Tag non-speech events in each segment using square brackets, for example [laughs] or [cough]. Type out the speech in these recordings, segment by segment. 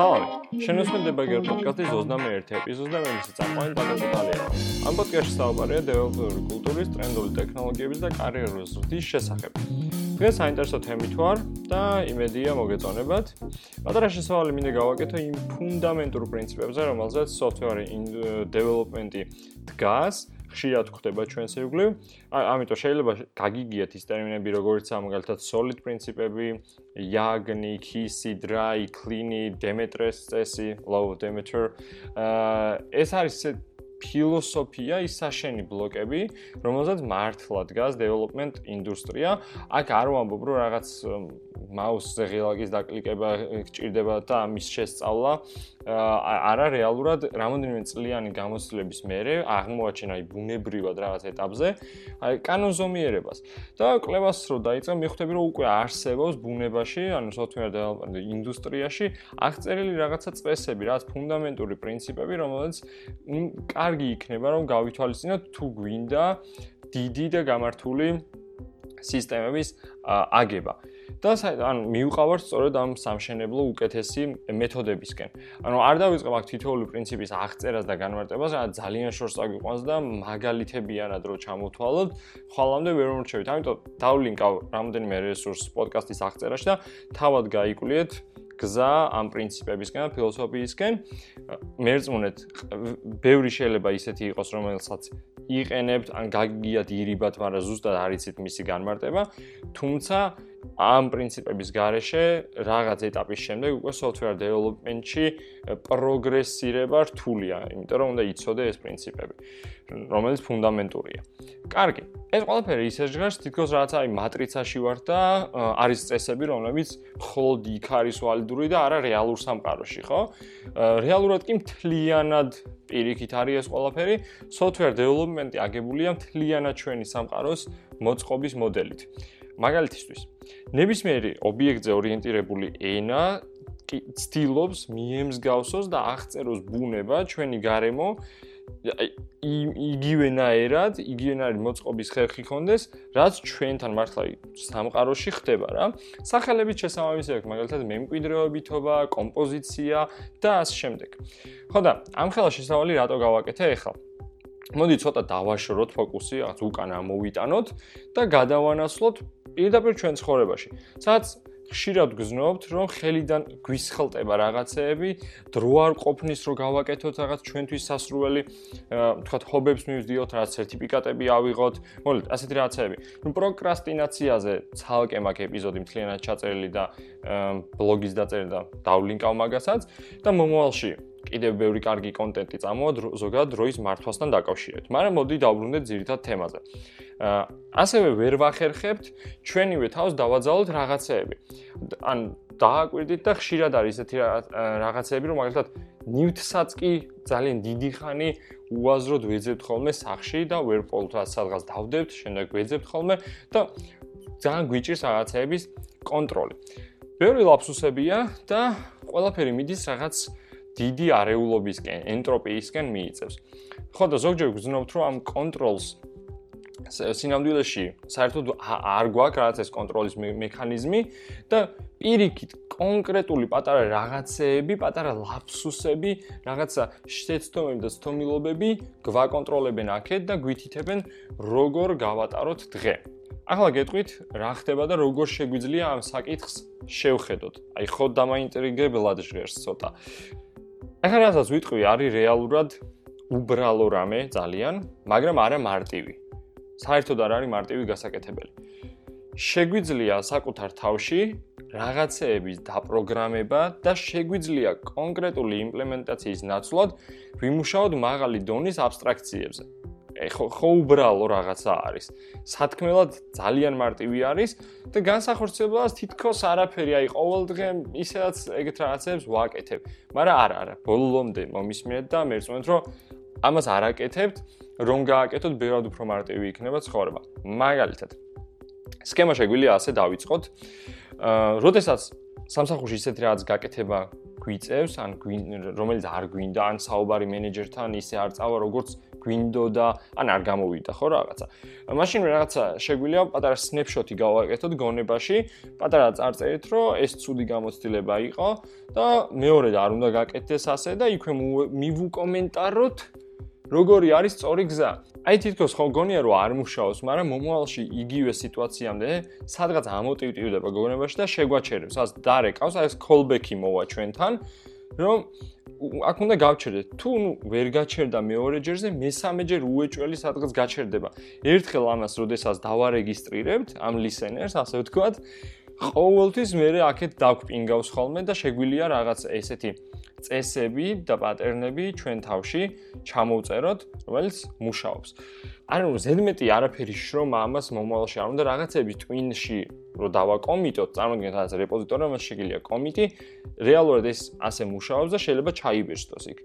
სალამი. შენოსმენდება გერ პოდკასტის 21 ეპიზოდზე მე მისი წამყვანი დაგაწყვეტილია. ამ პოდკასტში საუბარია დეველოპერული კულტურის, ტრენდული ტექნოლოგიების და კარიერული ზრდის შესახებ. დღეს საინტერესო თემით ვარ და იმედია მოგეწონებათ. პატარა შესავალი მინდა გავაკეთო იმ ფუნდამენტურ პრინციპებზე, რომელზეც software development-ი დგას. ხშირად ხდება ჩვენს ირგვლივ. ამიტომ შეიძლება გაგიგიათ ის ტერმინები, როგორც ამგალთად solid პრინციპები, YAGNI, KISI, DRY, CLEANI, Demetres წესი, Low Demeter. აა ეს არის ფილოსოფია, ის საშენი ბლოკები, რომელზეც მართლა დგას development ინდუსტრია. აქ არ ვამბობ, რომ რაღაც მაუსზე ღილაკის დაკლიკება გჭირდება და ამის შესწავლა. არა რეალურად რამოდენიმე წლიანი გამოცდილების მერე აღმოაჩინა აი ბუნებრივად რაღაც ეტაპზე აი კანონზომიერებას და კლევას რო დაიწყე მიხვდები რომ უკვე არსებობს ბუნებაში ანუ development ინდუსტრიაში აღწერილი რაღაცა წესები რაც ფუნდამენტური პრინციპები რომელიც კარგი იქნება რომ გავითვალისწინოთ თუ გვინდა დიდი და გამართული სისტემების აგება. და ანუ მიუყავართ სწორედ ამ სამშენებლო უკეთესი მეთოდებისკენ. ანუ არ დავიწყებ აქ თითოეული პრინციპის აღწერას და განმარტებას, რა ძალიან შორს წაგვიყვანს და მაგალითებიანად რო ჩამოთვალოთ, ხვალამდე ვერ მომრჩევით. ამიტომ დავლინკავ რამოდენიმე რესურს პოდკასტის აღწერაში და თავად გაიკლიეთ გზა ამ პრინციპებისკენ ფილოსოფიისკენ. მერწმუნეთ, ბევრი შეიძლება ისეთი იყოს, რომელსაც იყენებთ, ან გაგიგიათ ირიბად, მაგრამ ზუსტად არ იცით მისი განმარტება. თუმცა ამ პრინციპების გარეშე რაღაც ეტაპის შემდეგ უკვე software development-ში პროგრესირება რთულია, იმიტომ რომ უნდა იცოდე ეს პრინციპები, რომელიც ფუნდამენტურია. კარგი. ეს ყველაფერი ისე ჟღერს, თითქოს რაღაც აი მატრიცაში ვარ და არის წესები, რომლებიც მხოლოდ იქ არის ვალიდური და არა რეალურ სამყაროში, ხო? რეალურად კი მთლიანად პირიქით არის ეს ყველაფერი. software development-ი აგებულია მთლიანად ჩვენი სამყაროს მოწყობის მოდელით. მაგალითისთვის ნებისმიერი ობიექტზე ორიენტირებული ენა ცდილობს მიემსგავსოს და აღწეროს ბუნება ჩვენი გარემო იგივენაერად, იგივენაირი მოწყობის ხერხი კონდეს, რაც ჩვენთან მართლა სამყაროში ხდება რა. სახელებით შესაბამისი აქვს, მაგალითად მემკვიდრეობითობა, კომპოზიცია და ასე შემდეგ. ხო და ამ ხელა შესავალი რატო გავაკეთე ახლა? მოდი ცოტა დავაშოროთ ფოკუსი, რაღაც უკან ამოვიტანოთ და გადავანაცვლოთ პირდაპირ ჩვენ ცხოვრებაში. სადაც ხშირად გზნობთ, რომ ხელიდან გვისხლტება რაღაცეები, დრო არ ყოფნის, რომ გავაკეთოთ რაღაც ჩვენთვის სასრუელი, თქვათ, ჰობებს მივდიოთ, რაღაც სერტიფიკატები ავიღოთ, მოგეთ, ასეთი რაღაცეები. ნუ პროკრასტინაციაზე ცალკე მაქვს ეპიზოდი მთლიანად ჩაწერილი და ბლოგის დაწერილი და დავლინკავ მაგასაც და მომავალში კიდევ ბევრი კარგი კონტენტი წამოვა ზოგადად დროის მართვასთან დაკავშირებით. მაგრამ მოდი დავბრუნდეთ ძირითად თემაზე. ასევე ვერ ვახერხებთ ჩვენივე თავს დავაძალოთ რაღაცეები. ან დააკვირდით და ხშირად არის ესეთი რაღაცეები, რომ მაგალითად ნივთსაც კი ძალიან დიდი ხანი უაზროდ ვეძებთ ხოლმე სახში და ვერ პოლთას სადღაც დავდებთ, შემდეგ ვეძებთ ხოლმე და ძალიან გვიჭირს რაღაცეების კონტროლი. ბევრი ლაფსუსებია და ყველაფერი მიდის რაღაც დიდი არეულობისკენ, ენტროპიისკენ მიიწევს. ხო და ზოგჯერ გძნობთ რომ ამ კონტროლს სინამდვილეში საერთოდ არ გვაქვს რაღაც ეს კონტროლის მექანიზმი და პირიქით კონკრეტული პატარა რაღაცეები, პატარა ლაფსუსები, რაღაცა შეცდომები და ცდომილობები გვაკონტროლებენ აქეთ და გვითითებენ როგორ გავატაროთ დღე. ახლა გეტყვით რა ხდება და როგორ შეგვიძლია ამ საკითხს შევხედოთ. აი ხო დამაინტრიგებლად ჟღერს ცოტა. ახლა რასაც ვიტყვი, არის რეალურად უბრალო რამე ძალიან, მაგრამ არა მარტივი. საერთოდ არ არის მარტივი გასაკეთებელი. შეგვიძლია საკუთარ თავში რაღაცეების დაპროგრამება და შეგვიძლია კონკრეტული იმპლემენტაციის ნაცვლად ვიმუშაოთ მაღალი დონის აბსტრაქციებზე. ხო ხო უბრალო რაღაცა არის. სათქმელად ძალიან მარტივი არის და განსახორციელებლად თითქოს არაფერი, აი ყოველდღე ისედაც ეგეთ რაღაცებს ვაკეთებ. მაგრამ არა, არა, ბოლომდე მომისმენთ და მერწმუნეთ, რომ ამას არ აკეთებთ, რომ გააკეთოთ ბევრად უფრო მარტივი იქნება ცხოვრება. მაგალითად, სქემა შეგვიძლია ასე დავიწყოთ. აა, როდესაც სამსახურში ისეთი რაღაც გაკეთება გვიწევს, ან რომელიც არ გვინდა, ან საუბარი მენეჯერთან ისე არ წავა, როგორც გვინდოდა, ან არ გამოვიდა ხო რაღაცა. მაშინ რაღაცა შეგვიძლია პატარა სნეპშოტი გავაკეთოთ გონებაში, პატარა წარწერით, რომ ეს ცუდი გამოცდილება იყო და მეორე და არ უნდა გაკეთდეს ასე და იქვე მივუკომენტაროთ როგორი არის სწორი გზა. აი თითქოს ხო გონია რომ არ მუშაობს, მაგრამ მომავალში იგივე სიტუაციამდე სადღაც ამოტივტივდება გონებაში და შეგვაჩერებს. ას დარეკავს, აი ეს callback-ი მოვა ჩვენთან, რომ აქ უნდა გავჩერდეთ. თუ ნუ ვერ გაჩერდა მეორე ჯერზე, მესამე ჯერ უეჭველი სადღაც გაჩერდება. ერთხელ ამას როდესაც დავარეგისტრირებთ ამ listener-ს, ასე ვთქვათ, ყოველთვის მე აქეთ დაგპინგავს ხოლმე და შეგვიძლია რაღაც ესეთი წესები და პატერნები ჩვენ თავში ჩამოვწეროთ, რომელიც მუშაობს. ანუ ზედმეტი არაფერი შრომა ამას მომავალში არ უნდა რაღაცები twin-ში რო დავაკომიტოთ, წარმოგიდგენთ რაღაც რეპოზიტორი, რომელშიც შეიძლება კომიტი, რეალურად ეს ასე მუშაობს და შეიძლება ჩაიბეჭდოს იქ.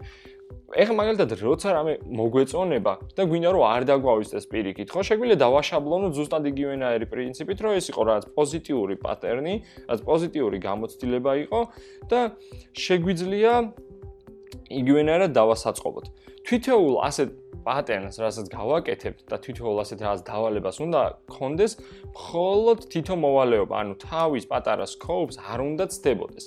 ეხლა მაგალითად როცა რამე მოგვეწონება და გვინდა რომ არ დაგვავისდეს პირიქით, ხო შეგვიძლია დავაშაბლონოთ ზუსტად იგივენაირი პრინციპით, რომ ეს იყო რაღაც პოზიტიური პატერნი, რაღაც პოზიტიური გამოცდილება იყო და შეგვიძლია იგივენაირად დავასაწყობოთ. თვითეულ ასეთ პატერნს, რასაც გავაკეთებთ და თვითეულ ასეთ რაღაც დავალებას უნდა გქონდეს, მხოლოდ თითო მოვალეობა, ანუ თავის პატარა სკოპს არ უნდა ცდებოდეს.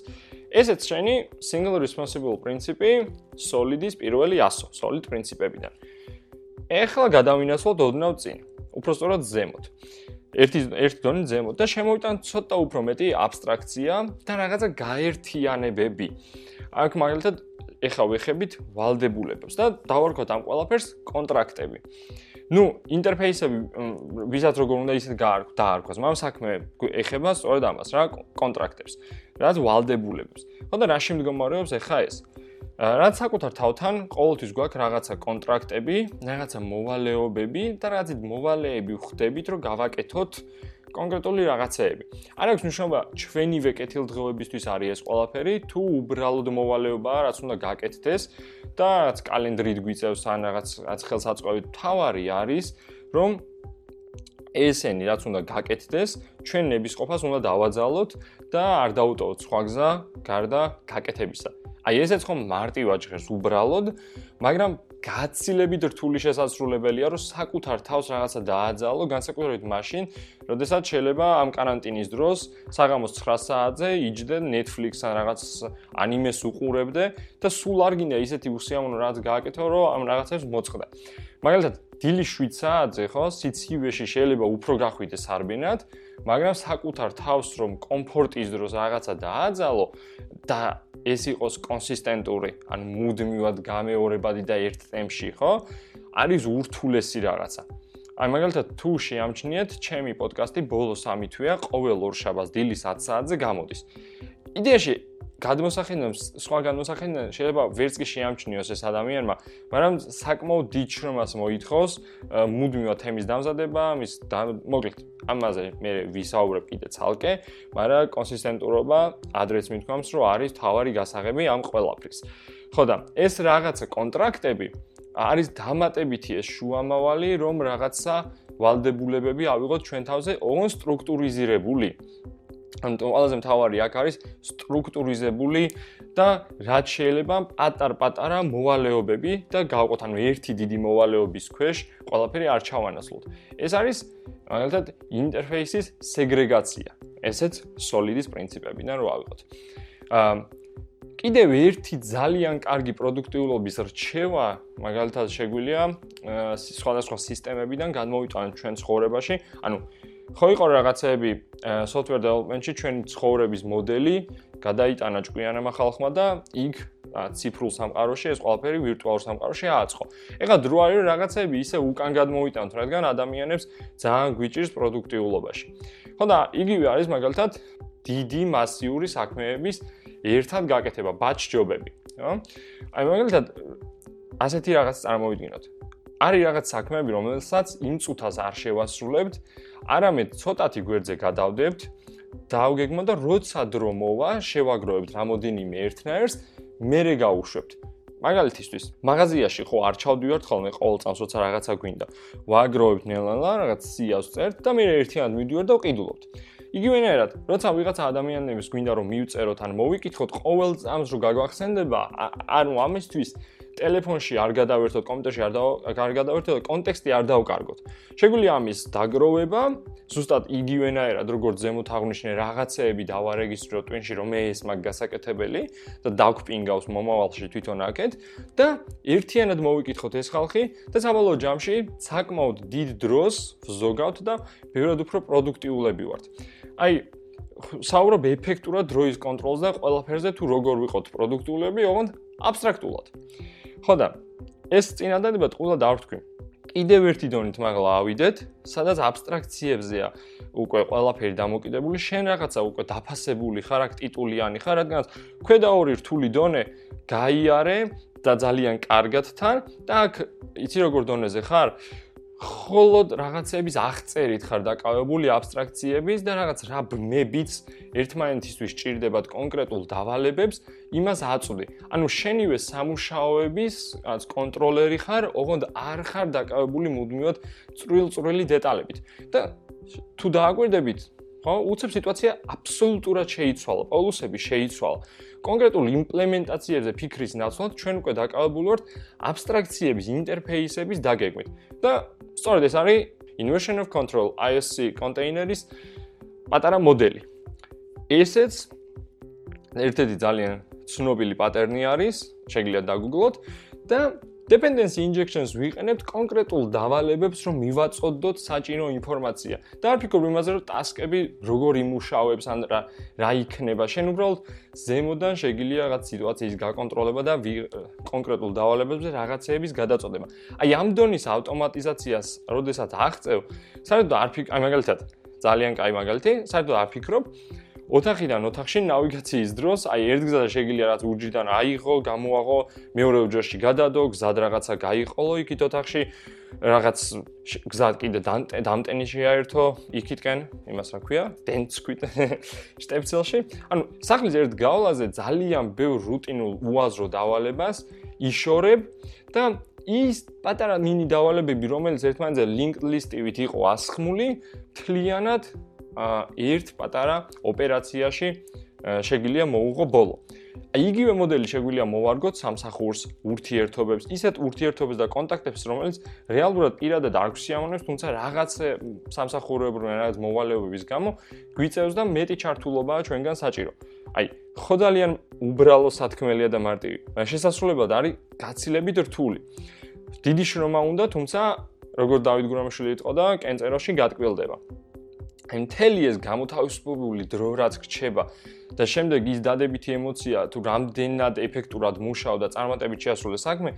ესეც შენი single responsible პრინციპი solid-ის პირველი 100, solid პრინციპებიდან. ეხლა გადავინაცვლოთ ოდნავ წინ, უფრო სწორად ზემოთ. ერთი ერთი დონე ზემოთ და შემოვიტან ცოტა უფრო მეტი აბსტრაქცია და რაღაცა გაერთიანებები. აქ მაგალითად ეხლა ვეხებით ვალდებულებებს და დავარქოთ ამ ყველაფერს კონტრაქტები. ну ინტერფეისები ვისაც როგორ უნდა ისეთ გაარქვას მაგრამ საქმე ეხება სწორედ ამას რა კონტრაქტებს რაც ვალდებულებს ხო და რა შემდგომარეობს ეხა ეს. რაც საკუთარ თავთან ყოველთვის გვაქვს რაღაცა კონტრაქტები რაღაცა მოვალეობები და რაღაცით მოვალეები ვხდებით რომ გავაკეთოთ კონკრეტული რაღაცეები. არ აქვს მნიშვნელობა ჩვენივე კეთილდღეობისთვის არის ეს ყველაფერი, თუ უბრალოდ მოვალეობაა, რაც უნდა გაკეთდეს და რაც კალენდრით გვიწევს ან რაღაც რაც ხელსაწყოებით თავარი არის, რომ ესენი რაც უნდა გაკეთდეს, ჩვენ ნების ყოფას უნდა დავაძალოთ და არ დაუტოვოთ სხვა გზა გარდა გაკეთებისა. აი ესეც ხომ მარტივად ჟღერს უბრალოდ, მაგრამ გაცილებით რთული შესაძლებელია, რომ საკუთარ თავს რაღაცა დააძალო, განსაკუთრებით მაშინ, როდესაც შეიძლება ამ каранტინის დროს საღამოს 9 საათზე იჯდე Netflix ან რაღაც ანიმეს უყურებდე და სულ არ გინდა ისეთი უსიამოვნო რაც გააკეთო, რომ ამ რაღაცებს მოწყდა. მაგალითად, დილის 7 საათზე ხო, სიცივეში შეიძლება უფრო გახვიდეს არბენად მაგრამ საკუთარ თავს რომ კომფორტის დროს რაღაცა დააძალო და ეს იყოს კონსისტენტური, ან მუდმივად გამეორებადი და ერთ ტემპში, ხო? არის ურთულესი რაღაცა. აი მაგალითად თუ შეამჩნიეთ, ჩემი პოდკასტი ბოლო 3 თვეა ყოველ ორ შაბათს დილის 10 საათზე გამოდის. იდეაში გადმოსახედნებს სხვა გადმოსახედნებს შეიძლება ვერც კი შეამჩნიოს ეს ადამიანმა, მაგრამ საკმაოდ დიდ შრომას მოითხოვს მუდმივად თემის დამზადება, მის მოკლედ ამაზე მე ვისაუბრებ კიდე ცალკე, მაგრამ კონსისტენტურობა ადრეც მithქვამს, რომ არის თავარი გასაღები ამ ყველაფრის. ხო და ეს რაღაცა კონტრაქტები არის დამატებითი ეს შუამავალი, რომ რაღაცა ვალდებულებები ავიღოთ ჩვენ თავზე, ოღონ სტრუქტურიზირებული. ანუ ყველაზე მთავარი აქ არის სტრუქტურიზებული და რაც შეიძლება პატარ-პატარა მოვალეობები და გავყოთ ანუ ერთი დიდი მოვალეობის ქვეშ ყველაფერი არ ჩავანაცვლოთ. ეს არის მაგალითად ინტერფეისის სეგრეგაცია. ესეც solid-ის პრინციპებიდან რო ავიღოთ. აა კიდევ ერთი ძალიან კარგი პროდუქტიულობის რჩევა მაგალითად შეგვიძლია სხვადასხვა სისტემებიდან განმოვიტანოთ ჩვენ ცხოვრებაში. ანუ ხო იყო რაღაცეები software development-ში ჩვენი ცხოვრების მოდელი გადაიტანა ჭკვიანმა ხალხმა და იქ ციფრულ სამყაროში ეს ყველაფერი ვირტუალურ სამყაროში ააწყო. ეხლა დრო არის რაღაცეები ისე უკან გადმოვიტანთ, რადგან ადამიანებს ძალიან გვიჭირს პროდუქტიულობაში. ხო და იგივე არის მაგალითად დიდი მასიური საქმეების ერთად გაკეთება, batch job-ები, ხო? აი მაგალითად ასეთი რაღაც წარმოვიდგინოთ. არის რაღაც საქმეები, რომელსაც იმ წუთას არ შევასრულებთ, არამედ ცოტათი გვერდზე გადავდებთ, დავგეგმოთ და როცა დრო მოვა, შევაგროვებთ რამოდენიმე ერთნაირს, მერე გავუშვებთ. მაგალითისთვის, მაღაზიაში ხო არ ჩავდივართ ხოლმე ყოველ წამს, როცა რაღაცა გვინდა. ვაგროვებთ ნელა-ნელა, რაღაც სიას წერთ და მე ერთიანად მივდივარ და ვყიდულობთ. იგივენაირად, როცა ვიღაცა ადამიანების გვინდა რომ მივწეროთ ან მოვიკითხოთ ყოველ წამს რომ გაგვახსენდება, ანუ ამისთვის ტელეფონში არ გადავერთოთ, კომპიუტერში არ არ გადავერთოთ, კონტექსტი არ დავკარგოთ. შეგვიძლია ამის დაგროვება, ზუსტად იგივენაერად როგორც ზემოთ აღნიშნე რაღაცეები დავარეგისტროთ Twin-ში, რომ ეს მაგ გასაკეთებელი და დაგვპინგავს მომავალში თვითონ აქეთ და ერთიანად მოვიკითხოთ ეს ხალხი და საბოლოო ჯამში საკმაოდ დიდ დროს ვზოგავთ და ბევრად უფრო პროდუქტიულები ვართ. აი საუბრობ ეფექტურად დროის კონტროლს და ყველაფერზე თუ როგორ ვიყოთ პროდუქტიულები, ოღონდ აბსტრაქტულად. ხო და ეს წინადადება ყველა დავთქვი. კიდევ ერთი დონით მაგლა ავიდეთ, სადაც აბსტრაქციებზეა უკვე ყველაფერი დამოკიდებული, შენ რაღაცა უკვე დაფასებული ხარ, აქ ტიტულიანი ხარ, რადგან ქვედა ორი რთული დონე გაიარე და ძალიან კარგად თან და აქ იცი როგორ დონეზე ხარ? холод რაღაცების აღწერით ხარ დაკავებული აბსტრაქციების და რაღაც რა ბნებიც ერთმანეთისთვის ჭირდებათ კონკრეტულ დავალებებს იმას აწვდი. ანუ შენივე სამუშაოების რაც კონტროლერი ხარ, ოღონდ არ ხარ დაკავებული მუდმივად წვრილ-წვრილი დეტალებით. და თუ დააკვირდებით, ხო, უცებ სიტუაცია აბსოლუტურად შეიცვალა, პოლუსები შეიცვალა. კონკრეტულ იმპლემენტაციებზე ფიქრის ნაცვლად ჩვენ უკვე დაკავებული ვართ აბსტრაქციების ინტერფეისების დაგეგმით. და სწორედ ეს არის inversion of control ISC კონტეინერის პატარა მოდელი. ესეც ერთ-ერთი ძალიან ცნობილი პატერნი არის, შეგიძლიათ დაგუგლოთ და dependency injections ვიყენებთ კონკრეტულ დავალებებს, რომ მივაწოდოთ საჭირო ინფორმაცია. და არ ფიქრობ იმაზე, რომ ტასკები როგორ იმუშავებს ან რა რა იქნება. შენ უბრალოდ ზემოდან შეგიძლია რაღაც სიტუაციის გაკონტროლება და კონკრეტულ დავალებებზე რაღაცეების გადაწოდება. აი ამ დონის ავტომატიზაციას, როდესაც აღწევ, საერთოდ არ ფიქრ, აი მაგალითად, ძალიან კაი მაგალითი, საერთოდ არ ფიქრობ ოთახიდან ოთახში ნავიგაციის დროს, აი ერთ გზაზე შეგიძლია რაც უჯრიდან აიღო, გამოაღო, მეორე უჯრაში გადადო, გზად რაღაცა გაიყოლო იქით ოთახში, რაღაც გზად კიდე დამტენი შეაერთო იქითკენ, იმას რა ქვია, დენც ქვით [laughs] შტეფცელში. ანუ სახლის ერთ გავლაზე ძალიან ბევრ რუტინულ უაზრო დავალებას იშორებ და ის პატარა მინი დავალებები, რომელიც ერთმანეთზე linked list-ივით იყო ასხმული, თლიანად ერთ პატარა ოპერაციაში შეგვიძლია მოუღო ბოლო. იგივე მოდელი შეგვიძლია მოვარგოთ სამსახურს, ურთიერთობებს, ისეთ ურთიერთობებს და კონტაქტებს, რომელიც რეალურად პირადად არ გვსიამოვნებს, თუმცა რაღაც სამსახურებრივი რაღაც მოვალეობების გამო გვიწევს და მეტი ჩართულობაა ჩვენგან საჭირო. აი, ხო ძალიან უბრალო სათქმელია და მარტივი. შესაძლებლად არის გაცილებით რთული. დიდი შრომა უნდა, თუმცა როგორც დავით გურამაშვილი იტყოდა და კენწეროში გატკბილდება. აი მთელი ეს გამოთავისუფლებული დრო რაც გრჩება და შემდეგ ის დადებითი ემოცია თუ რამდენად ეფექტურად მუშაობ და წარმატებით შეასრულე საქმე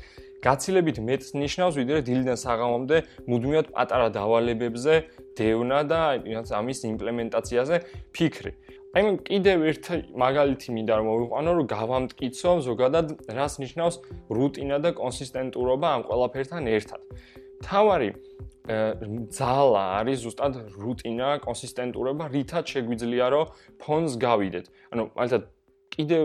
გაცილებით მეტს ნიშნავს ვიდრე დილიდან საღამომდე მუდმივად პატარა დავალებებზე დევნა და რაც ამის იმპლემენტაციაზე ფიქრი. აი მე კიდევ ერთ მაგალითი მინდა რომ მოვიყვანო რომ გავამტკიცო ზოგადად რას ნიშნავს რუტინა და კონსისტენტურობა ამ ყველაფერთან ერთად. თავარი ძალა არის ზუსტად რუტინა, კონსისტენტურობა, რითაც შეგვიძლია რომ ფონს გავიდეთ. ანუ მაგალითად კიდე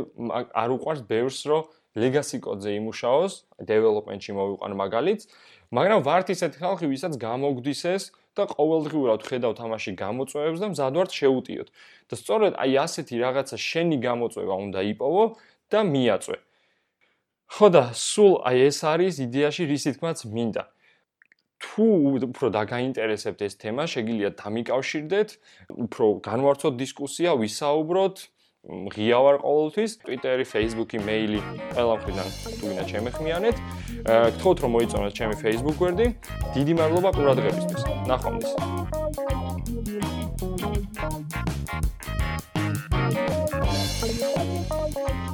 არ უყვარს ბევრს რომ legacy code-ზე იმუშაოს, development-ში მოვიყვანო მაგალითს, მაგრამ ვართ ისეთი ხალხი, ვისაც გამოგვდის ეს და ყოველდღიურად ხედავ თამაში გამოწვევებს და მზადვართ შეუტიოთ. და სწორედ აი ასეთი რაღაცა შენი გამოწვევა უნდა იპოვო და მიაწვე. ხო და სულ აი ეს არის იდეაში რის თქმაც მინდა. თუ უფრო დაგაინტერესებთ ეს თემა, შეგიძლიათ დამიკავშირდეთ, უფრო განვარცოთ დისკუსია, ვისაუბროთ. ღია ვარ ყოველთვის, Twitter-ი, Facebook-ი, mail-ი, ყველა მხრიდან თუ გინდა ჩემეხმიანეთ. გთხოვთ რომ მოიწონოთ ჩემი Facebook გვერდი. დიდი მადლობა ყურადღებისთვის. ნახვამდის. Thank you.